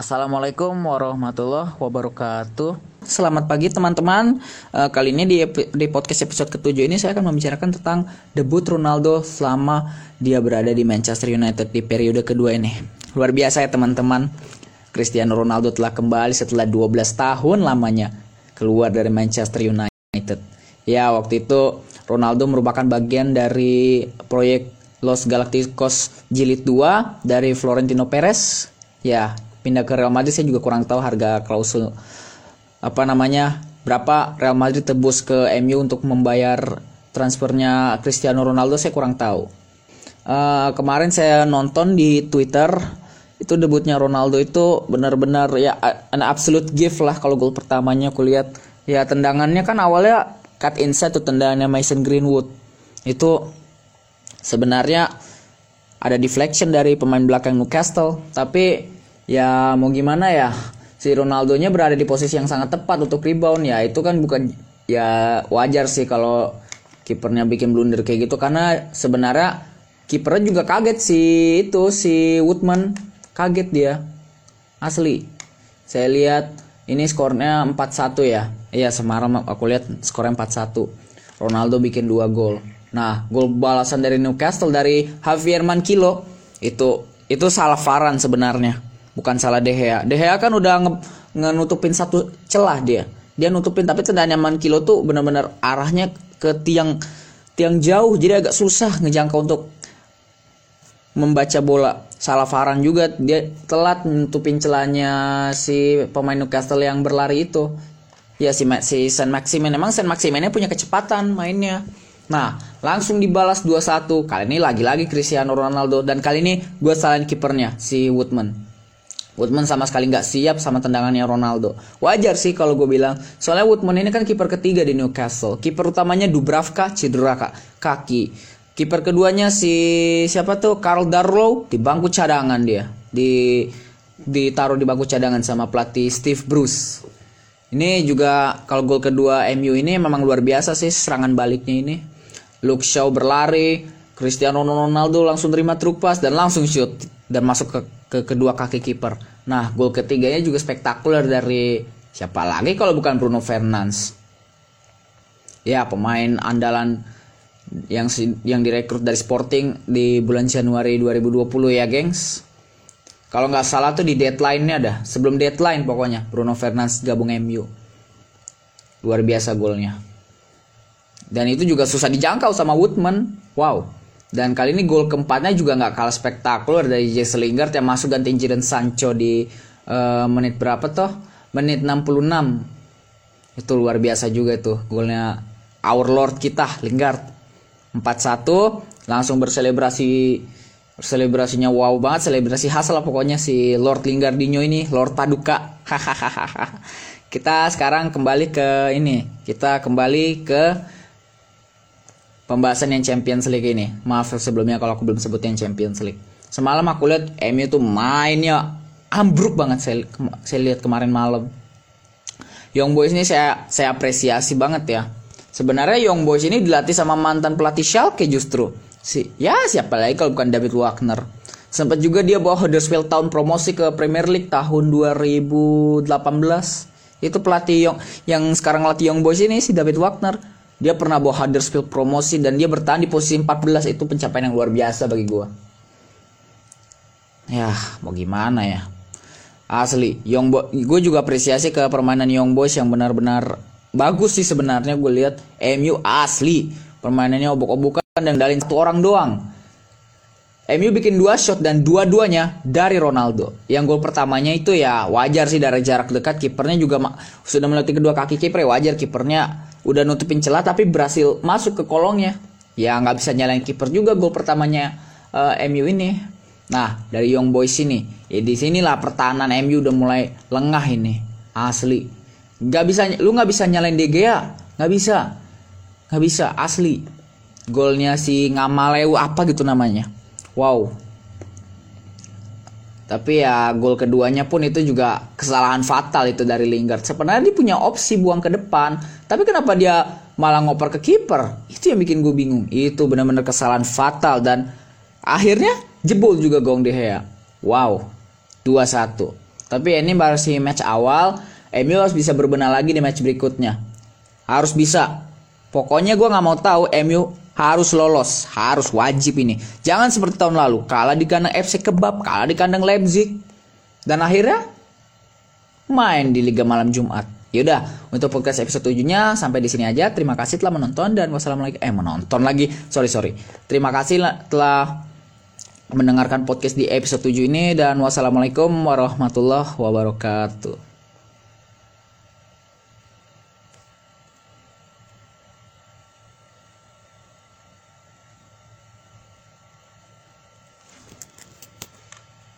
Assalamualaikum warahmatullahi wabarakatuh. Selamat pagi teman-teman. Uh, kali ini di, di podcast episode ketujuh ini saya akan membicarakan tentang debut Ronaldo selama dia berada di Manchester United di periode kedua ini. Luar biasa ya teman-teman. Cristiano Ronaldo telah kembali setelah 12 tahun lamanya keluar dari Manchester United. Ya, waktu itu Ronaldo merupakan bagian dari proyek Los Galacticos Jilid 2 dari Florentino Perez. Ya, pindah ke Real Madrid saya juga kurang tahu harga klausul apa namanya berapa Real Madrid tebus ke MU untuk membayar transfernya Cristiano Ronaldo saya kurang tahu. Uh, kemarin saya nonton di Twitter itu debutnya Ronaldo itu benar-benar ya an absolute gift lah kalau gol pertamanya aku lihat. Ya tendangannya kan awalnya cut inside tuh tendangannya Mason Greenwood. Itu sebenarnya ada deflection dari pemain belakang Newcastle tapi ya mau gimana ya? Si Ronaldo-nya berada di posisi yang sangat tepat untuk rebound. Ya itu kan bukan ya wajar sih kalau kipernya bikin blunder kayak gitu. Karena sebenarnya kipernya juga kaget si itu si Woodman. Kaget dia. Asli. Saya lihat ini skornya 4-1 ya. Iya semalam aku lihat skornya 4-1 Ronaldo bikin dua gol. Nah gol balasan dari Newcastle dari Javier Mankilo itu itu salah Varan sebenarnya bukan salah De Gea. De Gea kan udah nge nutupin satu celah dia. Dia nutupin tapi tendangan kilo tuh benar-benar arahnya ke tiang tiang jauh jadi agak susah ngejangkau untuk membaca bola. Salah Faran juga dia telat nutupin celahnya si pemain Newcastle yang berlari itu. Ya si si Saint Maximin emang Saint Maximin punya kecepatan mainnya. Nah, langsung dibalas 2-1. Kali ini lagi-lagi Cristiano Ronaldo dan kali ini gue salahin kipernya si Woodman. Woodman sama sekali nggak siap sama tendangannya Ronaldo. Wajar sih kalau gue bilang, soalnya Woodman ini kan kiper ketiga di Newcastle. Kiper utamanya Dubravka cedera kak, kaki. Kiper keduanya si siapa tuh Carl Darlow di bangku cadangan dia. Di ditaruh di bangku cadangan sama pelatih Steve Bruce. Ini juga kalau gol kedua MU ini memang luar biasa sih serangan baliknya ini. Luke Shaw berlari, Cristiano Ronaldo langsung terima truk pas dan langsung shoot dan masuk ke, ke kedua kaki kiper. Nah, gol ketiganya juga spektakuler dari siapa lagi kalau bukan Bruno Fernandes. Ya, pemain andalan yang yang direkrut dari Sporting di bulan Januari 2020 ya, gengs. Kalau nggak salah tuh di deadline-nya ada. Sebelum deadline pokoknya Bruno Fernandes gabung MU. Luar biasa golnya. Dan itu juga susah dijangkau sama Woodman. Wow. Dan kali ini gol keempatnya juga nggak kalah spektakuler dari Jesse Lingard yang masuk gantiin Jadon Sancho di uh, menit berapa toh? Menit 66. Itu luar biasa juga itu golnya Our Lord kita Lingard. 4-1 langsung berselebrasi selebrasinya wow banget selebrasi khas lah pokoknya si Lord Lingardinho ini Lord Paduka hahaha kita sekarang kembali ke ini kita kembali ke pembahasan yang Champions League ini. Maaf sebelumnya kalau aku belum sebut yang Champions League. Semalam aku lihat MU tuh mainnya ambruk banget saya, saya lihat kemarin malam. Young Boys ini saya saya apresiasi banget ya. Sebenarnya Young Boys ini dilatih sama mantan pelatih Schalke justru. Si, ya siapa lagi kalau bukan David Wagner. Sempat juga dia bawa Huddersfield Town promosi ke Premier League tahun 2018. Itu pelatih yang yang sekarang latih Young Boys ini si David Wagner dia pernah bawa Huddersfield promosi dan dia bertahan di posisi 14 itu pencapaian yang luar biasa bagi gue. Ya, mau gimana ya? Asli, Young Boy, gue juga apresiasi ke permainan Young Boys yang benar-benar bagus sih sebenarnya gue lihat MU asli permainannya obok-obokan dan dalin satu orang doang. MU bikin dua shot dan dua-duanya dari Ronaldo. Yang gol pertamanya itu ya wajar sih dari jarak dekat kipernya juga sudah melewati kedua kaki kiper ya wajar kipernya udah nutupin celah tapi berhasil masuk ke kolongnya. Ya nggak bisa nyalain kiper juga gol pertamanya uh, eh, MU ini. Nah dari Young Boys ini. Ya di sinilah pertahanan MU udah mulai lengah ini. Asli. Nggak bisa lu nggak bisa nyalain De Gea. Nggak bisa. Nggak bisa. Asli. Golnya si Ngamaleu apa gitu namanya. Wow tapi ya gol keduanya pun itu juga kesalahan fatal itu dari Lingard. Sebenarnya dia punya opsi buang ke depan, tapi kenapa dia malah ngoper ke kiper? Itu yang bikin gue bingung. Itu benar-benar kesalahan fatal dan akhirnya jebol juga gong De Gea. Wow. 2-1. Tapi ini masih match awal. MU harus bisa berbenah lagi di match berikutnya. Harus bisa. Pokoknya gue nggak mau tahu MU harus lolos, harus wajib ini. Jangan seperti tahun lalu, kalah di kandang FC Kebab, kalah di kandang Leipzig. Dan akhirnya main di Liga Malam Jumat. Yaudah, untuk podcast episode 7-nya sampai di sini aja. Terima kasih telah menonton dan wassalamualaikum. Eh, menonton lagi. Sorry, sorry. Terima kasih telah mendengarkan podcast di episode 7 ini dan wassalamualaikum warahmatullahi wabarakatuh.